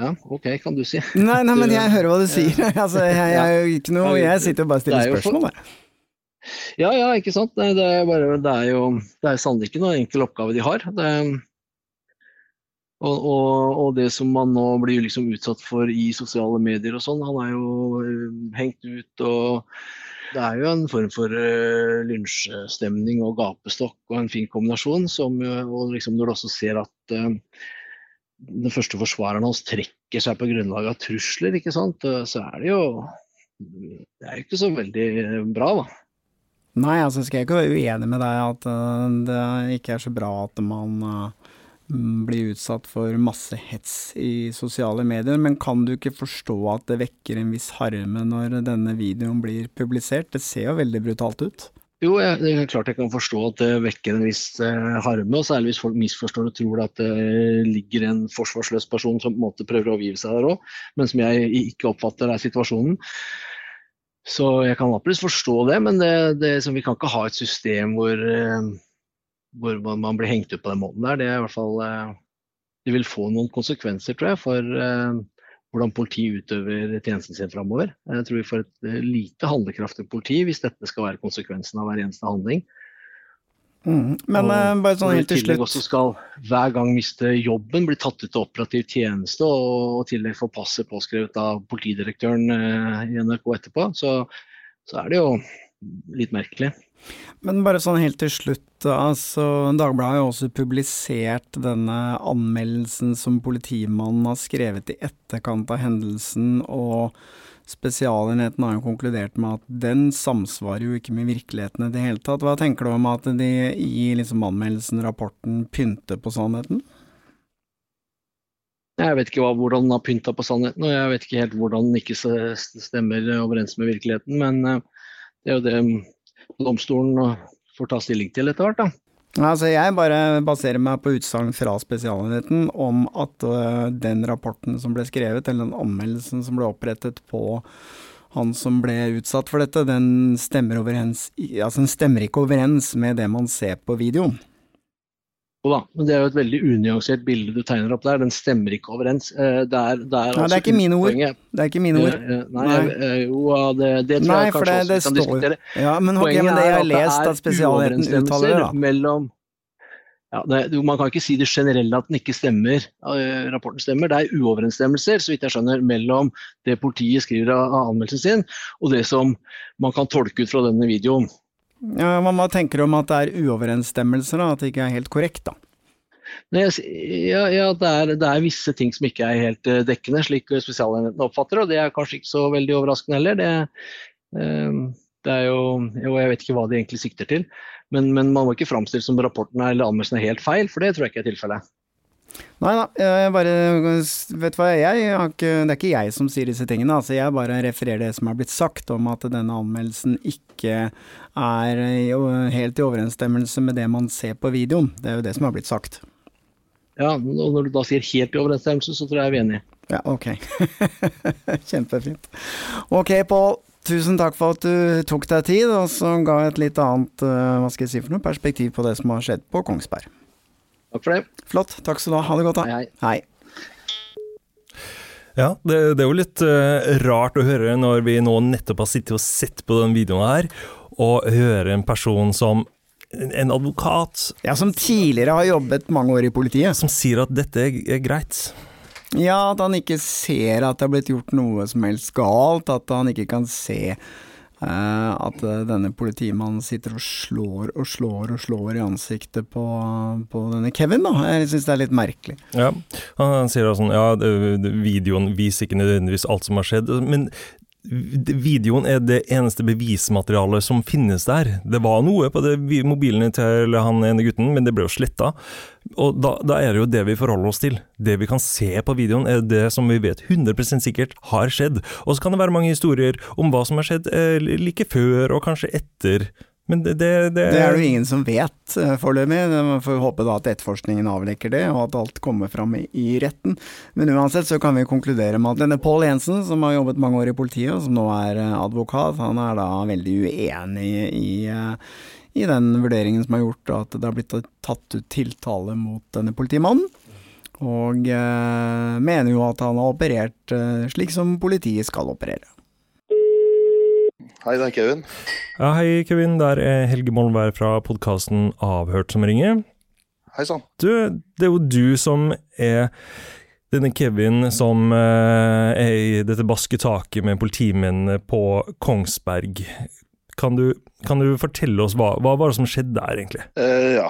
ja, OK, kan du si. Nei, nei, men jeg hører hva du sier. altså, jeg, jeg, er ikke noe, jeg sitter bare og er stiller spørsmål, jeg. Ja, ja, ikke sant. Det er, bare, det er jo det er sannelig ikke noen enkel oppgave de har. Det, Og, og, og, det som man nå blir liksom utsatt for i sosiale medier og sånn, han er jo uh, hengt ut og det er jo en form for uh, lynsjestemning og gapestokk og en fin kombinasjon. Som, uh, og liksom når du også ser at uh, den første forsvareren hans trekker seg på grunnlag av trusler, ikke sant? så er det jo Det er jo ikke så veldig bra, da. Nei, altså skal jeg ikke være uenig med deg at det ikke er så bra at man blir utsatt for masse hets i sosiale medier, men kan du ikke forstå at det vekker en viss harme når denne videoen blir publisert? Det ser jo veldig brutalt ut. Jo, det er klart jeg kan forstå at det vekker en viss eh, harme, og særlig hvis folk misforstår og tror at det ligger en forsvarsløs person som på en måte prøver å overgive seg der òg, men som jeg ikke oppfatter er situasjonen. Så jeg kan absolutt forstå det, men det, det, vi kan ikke ha et system hvor eh, hvor man blir hengt ut på den måten der, det er i hvert fall eh, Det vil få noen konsekvenser, tror jeg, for uh, hvordan politiet utøver tjenesten sin framover. Jeg tror vi får et lite handlekraftig politi hvis dette skal være konsekvensen av hver eneste handling. Mm. Men og, bare sånn helt til slutt også skal hver gang miste jobben, bli tatt ut til operativ tjeneste og i tillegg få passet påskrevet av politidirektøren i NRK etterpå, så, så er det jo litt merkelig. Men bare sånn helt til slutt, altså Dagbladet har jo også publisert denne anmeldelsen som politimannen har skrevet i etterkant av hendelsen, og Spesialenheten har jo konkludert med at den samsvarer jo ikke med virkeligheten i det hele tatt. Hva tenker du om at de i liksom anmeldelsen, rapporten, pynter på sannheten? Jeg vet ikke hva, hvordan den har pynta på sannheten, og jeg vet ikke helt hvordan den ikke stemmer overens med virkeligheten. Men eh, det er jo det domstolen får ta stilling til etter hvert. da. Altså, jeg bare baserer meg på utsagn fra Spesialenheten om at uh, den rapporten som ble skrevet, eller den anmeldelsen som ble opprettet på han som ble utsatt for dette, den stemmer, overens, altså, den stemmer ikke overens med det man ser på videoen. Da, men Det er jo et veldig unyansert bilde du tegner opp der. Den stemmer ikke overens. Eh, det er, det er, Nei, det er ikke mine ord. Det er ikke mine ord. Nei, nei. Jo, det, det tror Nei, jeg kanskje det, også vi kan står. diskutere. Ja, men okay, men det jeg har lest at Spesialenheten uttaler, da. Mellom, ja, det, man kan ikke si det generelle at den ikke stemmer, uh, rapporten stemmer. Det er uoverensstemmelser så vidt jeg skjønner, mellom det politiet skriver av anmeldelsen sin, og det som man kan tolke ut fra denne videoen. Ja, Hva tenker du om at det er uoverensstemmelser? At det ikke er helt korrekt, da? Ja, ja det, er, det, er, visse ting som ikke er helt uh, dekkende, slik spesialenheten oppfatter. Og det er kanskje ikke så veldig overraskende heller. Det, uh, det er jo, jo, Jeg vet ikke hva de egentlig sikter til. Men, men man må ikke framstille som rapporten eller anmeldelsen er helt feil, for det tror jeg ikke er tilfellet. Nei da, jeg bare Vet du hva, jeg, jeg ikke, det er ikke jeg som sier disse tingene. Altså, jeg bare refererer det som er blitt sagt om at denne anmeldelsen ikke er helt i overensstemmelse med det man ser på videoen. Det er jo det som har blitt sagt. Ja, og når du da sier helt i overensstemmelse, så tror jeg vi er enige. Ja, ok. Kjempefint. Ok, Pål. Tusen takk for at du tok deg tid, og så ga et litt annet eh, hva skal jeg si for noe, perspektiv på det som har skjedd på Kongsberg. Takk for det. Flott. Takk skal du ha. Ha det godt, da. Hei. hei. Ja, det, det, er jo litt uh, rart å høre når vi nå nettopp har sittet og sett på den videoen her, og høre en person som en advokat Ja, Som tidligere har jobbet mange år i politiet. Som sier at dette er, er greit. Ja, at han ikke ser at det har blitt gjort noe som helst galt. At han ikke kan se at eh, denne politimannen sitter og slår og slår og slår i ansiktet på, på denne Kevin, da. Jeg syns det er litt merkelig. Ja, han sier da sånn ja, videoen viser ikke nødvendigvis alt som har skjedd, men videoen er det eneste bevismaterialet som finnes der. Det var noe på det, mobilene til han ene gutten, men det ble jo sletta. Og da, da, er det jo det vi forholder oss til. Det vi kan se på videoen, er det som vi vet 100% sikkert har skjedd. Og så kan det være mange historier om hva som har skjedd eh, like før og kanskje etter men det, det, det, det er det jo ingen som vet uh, foreløpig. Man får håpe da at etterforskningen avlekker det, og at alt kommer fram i, retten. Men uansett så kan vi konkludere med at denne Pål Jensen, som har jobbet mange år i politiet, og som nå er uh, advokat, han er da veldig uenig i, uh, i den vurderingen som har gjort at det har blitt tatt ut tiltale mot denne politimannen. Og mener jo at han har operert slik som politiet skal operere. Hei, det er Kevin. Ja, hei, Kevin. Det er Helge Molmberg fra podkasten Avhørt som ringer. hei sann. Du, det er jo du som er denne Kevin som eh, er i dette basketaket med politimennene på Kongsberg. Kan du, kan du fortelle oss hva, hva var det som skjedde der, egentlig? Eh, ja,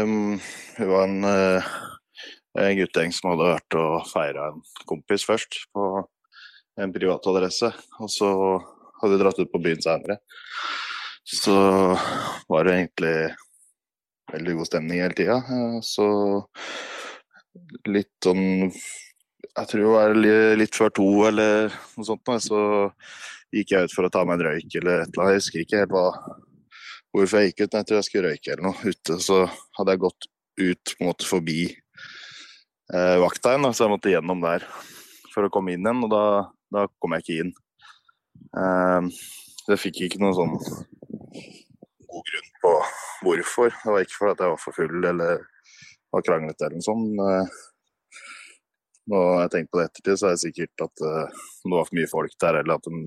um, det var en, uh, en guttegjeng som hadde vært og feira en kompis først på en privat adresse. Og så hadde dratt ut på byen senere. Så var det egentlig veldig god stemning hele tida. Uh, så litt sånn Jeg tror det var litt før to eller noe sånt. Så gikk jeg ut for å ta meg en røyk eller et eller annet. Jeg husker ikke helt hva, hvorfor jeg gikk ut. men Jeg tror jeg skulle røyke eller noe ute. Så hadde jeg gått ut på en måte forbi eh, igjen, så jeg måtte gjennom der for å komme inn igjen. Og da, da kom jeg ikke inn. Eh, jeg fikk ikke noen sånn god grunn på hvorfor. Det var ikke fordi jeg var for full eller var kranglete eller noe sånt. Eh, når jeg tenker på det ettertid, så er det sikkert at uh, det var for mye folk der, eller at de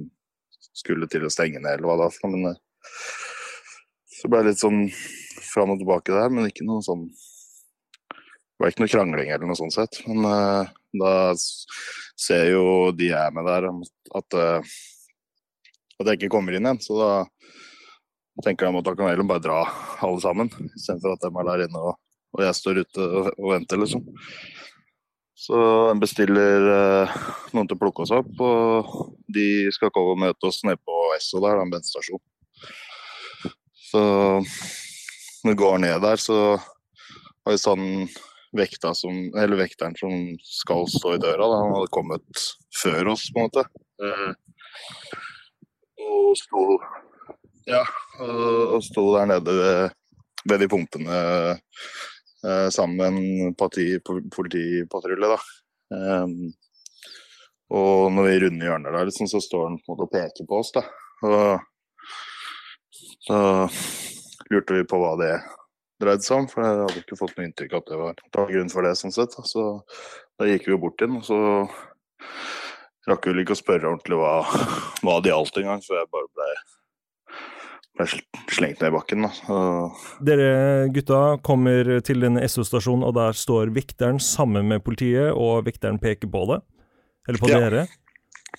skulle til å stenge ned, eller hva var. Men uh, så ble det litt sånn fram og tilbake der, men ikke noe sånn Det var ikke noe krangling eller noe sånt sett. Men uh, da ser jo de jeg er med der, at, at jeg ikke kommer inn igjen. Så da tenker de at da kan jeg bare dra alle sammen, istedenfor at de er der inne og og jeg står ute og, og venter, liksom. Så en bestiller eh, noen til å plukke oss opp, og de skal komme og møte oss nede på Esso der, en bensinstasjonen. Så når vi går ned der, så har vi sånn vekta som, eller vekteren som skal stå i døra, da. han hadde kommet før oss, på en måte. Og sto ja, og, sto der nede ved, ved de pumpene eh, sammen med en parti, politipatrulje. da. Um, og når vi runder hjørnet der, liksom, så står han på en måte og peker på oss. da. Og så lurte vi på hva det dreide seg om, for jeg hadde ikke fått noe inntrykk av at det var, grunn for det. sånn sett. Så da gikk vi bort inn, og så rakk vel ikke å spørre ordentlig hva, hva det gjaldt engang, så jeg bare ble ble slengt ned i bakken. Da. Dere gutta kommer til denne SO-stasjonen, og der står vekteren sammen med politiet, og vekteren peker på det? Eller på ja. dere?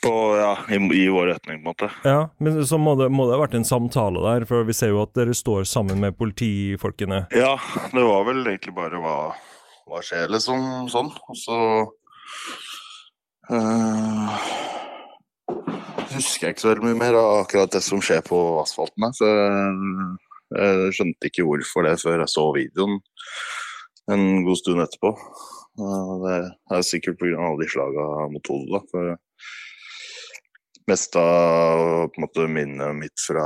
På, ja, i, i, vår retning, på en måte. Ja, Men så må det, må det ha vært en samtale der, for vi ser jo at dere står sammen med politifolkene. Ja, det var vel egentlig bare hva, hva skjer, liksom, sånn. Og så øh, husker jeg ikke så veldig mye mer av akkurat det som skjer på asfalten. Så jeg skjønte ikke hvorfor det før jeg så videoen en god stund etterpå. Det er sikkert pga. alle de slaga mot hodet. For mest av måte, minnet mitt fra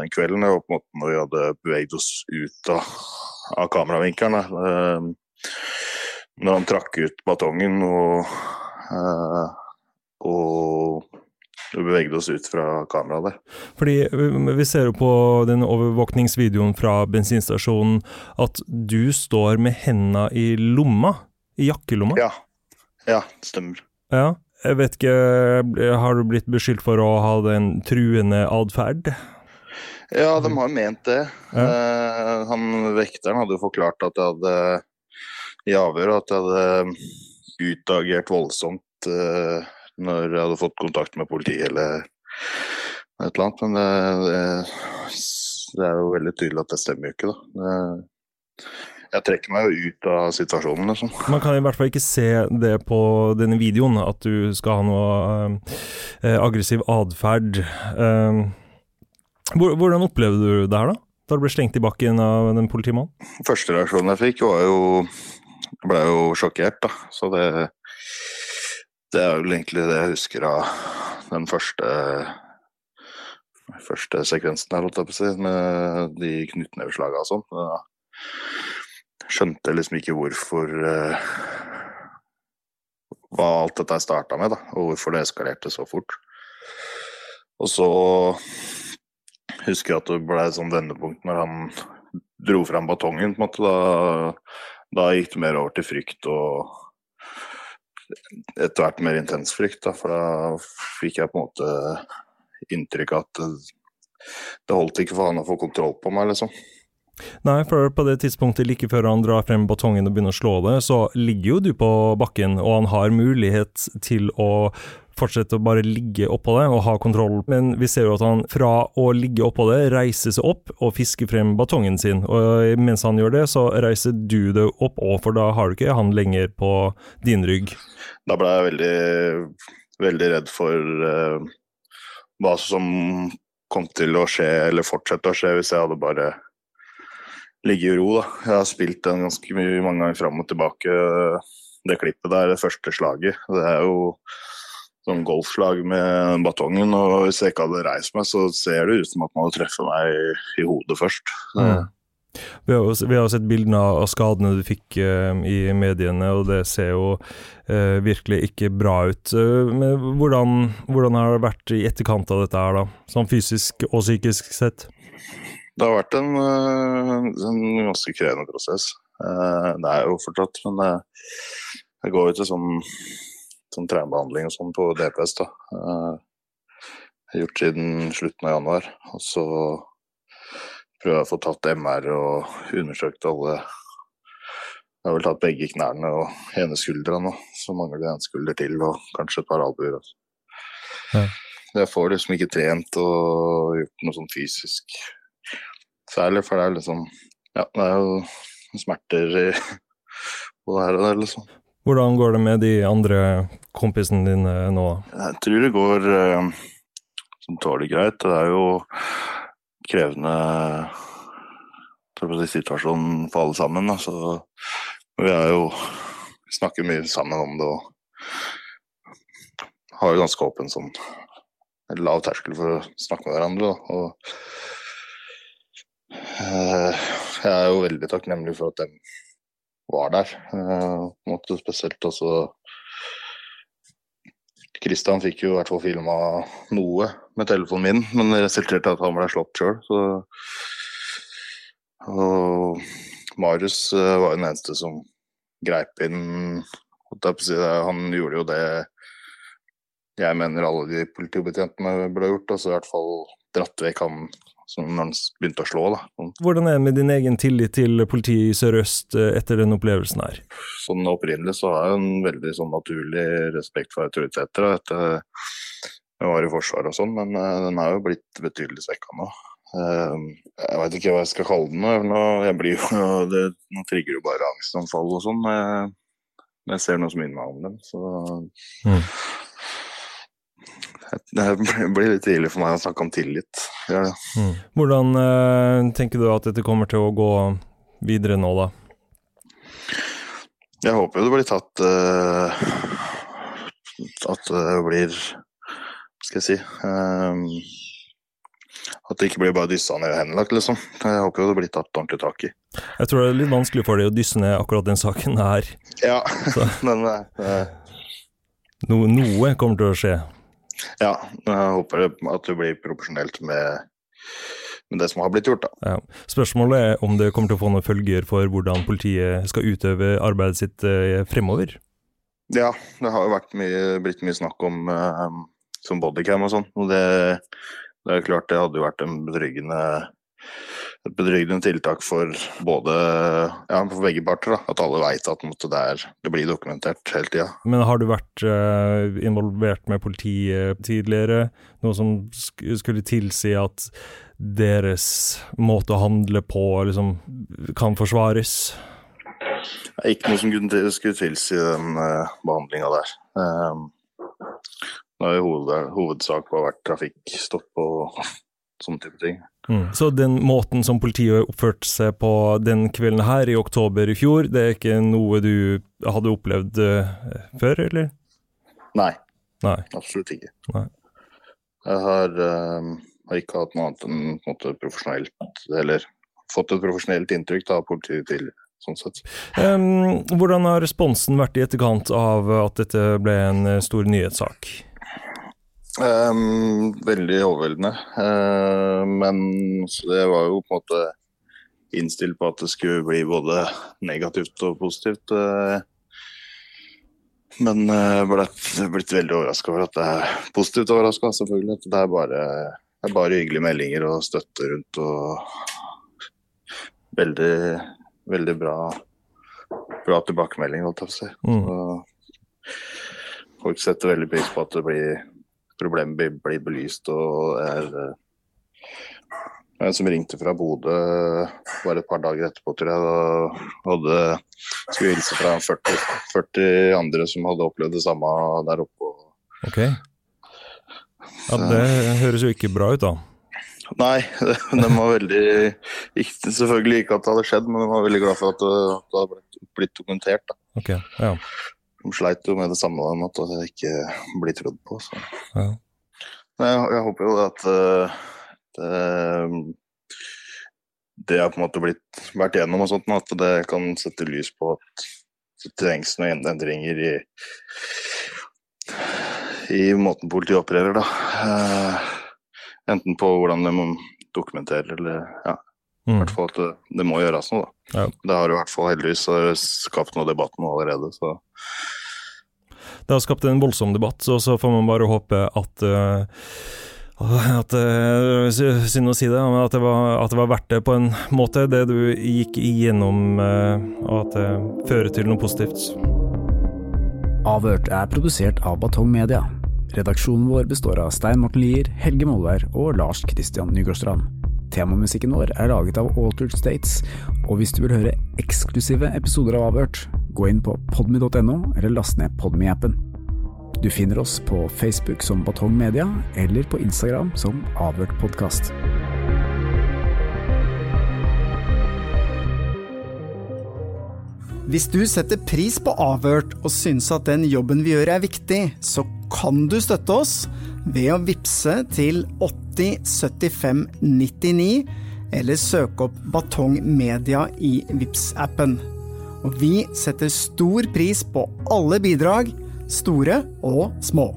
den kvelden var på en måte når vi hadde beveget oss ut av, av kameravinkelen. Eh, når han trakk ut batongen og, eh, og vi bevegde oss ut fra kameraet der. Fordi Vi ser jo på den overvåkningsvideoen fra bensinstasjonen at du står med hendene i lomma, i jakkelomma. Ja, ja det stemmer. Ja, jeg vet ikke, Har du blitt beskyldt for å ha den truende atferd? Ja, de har ment det. Ja. Uh, han Vekteren hadde jo forklart at jeg hadde i avhør at jeg hadde utagert voldsomt uh, når jeg hadde fått kontakt med politiet eller et eller annet. Men det, det, det er jo veldig tydelig at det stemmer jo ikke, da. Det, jeg trekker meg jo ut av situasjonen, liksom. Man kan i hvert fall ikke se det på denne videoen, at du skal ha noe uh, aggressiv atferd. Uh, hvordan opplevde du det her, da? Da du ble slengt i bakken av den politimannen? Første reaksjonen jeg fikk, var jo Jeg ble jo sjokkert, da. Så det det er vel egentlig det jeg husker av den første første sekvensen her, holdt jeg på å si, med de knyttneveslagene og sånn. Jeg skjønte liksom ikke hvorfor eh, Hva alt dette starta med, da, og hvorfor det eskalerte så fort. Og så husker jeg at det ble sånn vendepunkt når han dro fram batongen, på en måte. Da, da gikk det mer over til frykt og etter hvert mer intens frykt, da, for da fikk jeg på en måte inntrykk av at det, holdt ikke for han å få kontroll på meg, liksom. Nei, for på det tidspunktet like før han drar frem batongen og begynner å slå det, så ligger jo du på bakken, og han har mulighet til å fortsette å bare ligge oppå det og ha kontroll, men vi ser jo at han fra å ligge oppå det, reiser seg opp og fisker frem batongen sin, og mens han gjør det, så reiser du deg opp òg, for da har du ikke han lenger på din rygg. Da ble jeg veldig, veldig redd for uh, hva som kom til å skje, eller fortsette å skje, hvis jeg hadde bare ligget i ro. da. Jeg har spilt den ganske mye, mange ganger fram og tilbake. Det klippet der, det første slaget. Det er jo sånn golfslag med batongen, og hvis jeg ikke hadde reist meg, så ser det ut som at man hadde truffet meg i hodet først. Mm. Vi har, jo, vi har sett bildene av skadene du fikk uh, i mediene, og det ser jo uh, virkelig ikke bra ut. Uh, hvordan, hvordan, har det vært i etterkant av dette her, da? Sånn fysisk og psykisk sett? Det har vært en, en ganske krevende prosess. Det er jo fortsatt, men det, det går jo til sånn, sånn traumebehandling og sånn på DPS. da. Uh, gjort siden slutten av januar. Og så prøver jeg å få tatt MR og undersøkt alle Jeg har vel tatt begge knærne og ene skuldra så mangler det en skulder til og kanskje et par albuer. Altså. Ja. Jeg får liksom ikke trent og gjort noe sånn fysisk særlig, for det er liksom Ja, det er jo smerter i og her og der, liksom. Hvordan går det med de andre kompisene dine nå? Jeg tror det går uh, tåler det greit. Det er jo krevende situasjon for alle sammen. Da. Så vi er jo snakker mye sammen om det og har jo ganske åpen sånn lav terskel for å snakke med hverandre. Og Eh, jeg er jo veldig takknemlig for at de var der. Eh, på spesielt også Kristian fikk jo i hvert fall filma noe med telefonen min, men det resulterte i at han ble slått sjøl. Og Marius eh, var jo den eneste som greip inn. Han gjorde jo det jeg mener alle de politibetjentene burde gjort. Altså i hvert fall dratt vekk han som han begynte å slå. Da. Hvordan er det med din egen tillit til politiet i Sør-Øst eh, etter den opplevelsen her? Sånn Opprinnelig så har jeg en veldig sånn naturlig respekt for autoriteter etter jeg var i Forsvaret og sånn, men uh, den er jo blitt betydelig svekka nå. Uh, jeg veit ikke hva jeg skal kalle den. Jeg blir jo, det, nå trigger jo bare angstanfall og sånn når jeg, når jeg ser noe som minner meg om dem. Så mm. Det blir litt tidlig for meg å snakke om tillit. Ja. Mm. Hvordan uh, tenker du at dette kommer til å gå videre nå, da? Jeg håper jo det blir tatt uh, At det blir skal jeg si um, At det ikke blir bare dyssa ned og henlagt, liksom. Jeg håper jo det blir tatt ordentlig tak i. Jeg tror det er litt vanskelig for deg å dysse ned akkurat den saken her. Ja, men uh, no, Noe kommer til å skje. Ja, jeg håper at det blir proporsjonelt med, med, det som har blitt gjort. Ja. Spørsmålet er om det kommer til å få noen følger for hvordan politiet skal utøve arbeidet sitt eh, fremover? Ja, det har jo vært mye, blitt mye snakk om um, som bodycam og sånn. Og det, det er klart det hadde jo vært en betryggende et betryggende tiltak for både ja, for begge parter. Da. At alle veit at det, er, det, blir dokumentert hele tida. Men har du vært uh, involvert med politiet tidligere? Noe som sk skulle tilsi at deres måte å handle på liksom, kan forsvares? Ikke noe som skulle tilsi den uh, behandlinga der. Um, det har hoved, hovedsak vært trafikkstopp og sånne type ting. Mm. Så den måten som politiet oppførte seg på den kvelden her i oktober i fjor, det er ikke noe du hadde opplevd uh, før, eller? Nei. Nei. Absolutt ikke. Nei. Jeg har, uh, har, ikke hatt noe annet enn måte, profesjonelt, eller fått et profesjonelt inntrykk av politiet tidligere. Sånn. Um, hvordan har responsen vært i etterkant av at dette ble en eh, stor nyhetssak? Um, veldig overveldende. Uh, men det var jo på en måte innstilt på at det skulle bli både negativt og positivt. Uh, men jeg ble blitt veldig overraska over at det er positivt overraska, selvfølgelig. At det er bare, det er bare hyggelige meldinger og støtte rundt. og veldig, veldig bra, bra tilbakemelding, holdt jeg på å si. Mm. Folk setter veldig pris på at det blir, problemet blir, blir belyst og er eh, en som ringte fra Bodø bare et par dager etterpå, tror jeg. Og hadde, skulle hilse fra 40, 40 andre som hadde opplevd det samme der oppe. Ok. Ja, det høres jo ikke bra ut, da. Nei, de var veldig ikke, Selvfølgelig ikke at det hadde skjedd, men de var veldig glad for at det, hadde blitt, blitt dokumentert. Da. Ok, ja. De sleit jo med det samme, med at det ikke blir trodd på. Så. ja. Jeg, jeg håper jo at uh, det, det har på en måte blitt vært gjennom og sånt, at det kan sette lys på at det trengs noen endringer i, i måten politiet opererer, da. Uh, enten på hvordan de må dokumentere, eller ja. I Mm. hvert fall at det, det må gjøres noe, da. Ja. Det har i hvert fall heldigvis eh, skapt noe debatt nå allerede, så Det har skapt en voldsom debatt, så, så får man bare håpe at uh, at uh, Synd å si det, men at det, var, at det var verdt det på en måte, det du gikk igjennom, og at det fører til noe positivt. Avhørt er produsert av Batong Media. Redaksjonen vår består av Stein Morten Lier, Helge Molvær og Lars Christian Nygårdstrand. Temamusikken vår er laget av Altered States, og hvis du vil høre eksklusive episoder av Avhørt, gå inn på podmy.no eller last ned Podmy-appen. Du finner oss på Facebook som Batong Media, eller på Instagram som Avhørt podkast. Hvis du setter pris på Avhørt og syns at den jobben vi gjør er viktig, så kan du støtte oss ved å vippse til 80 75 99, eller søke opp Batong Media i vips appen Og vi setter stor pris på alle bidrag, store og små.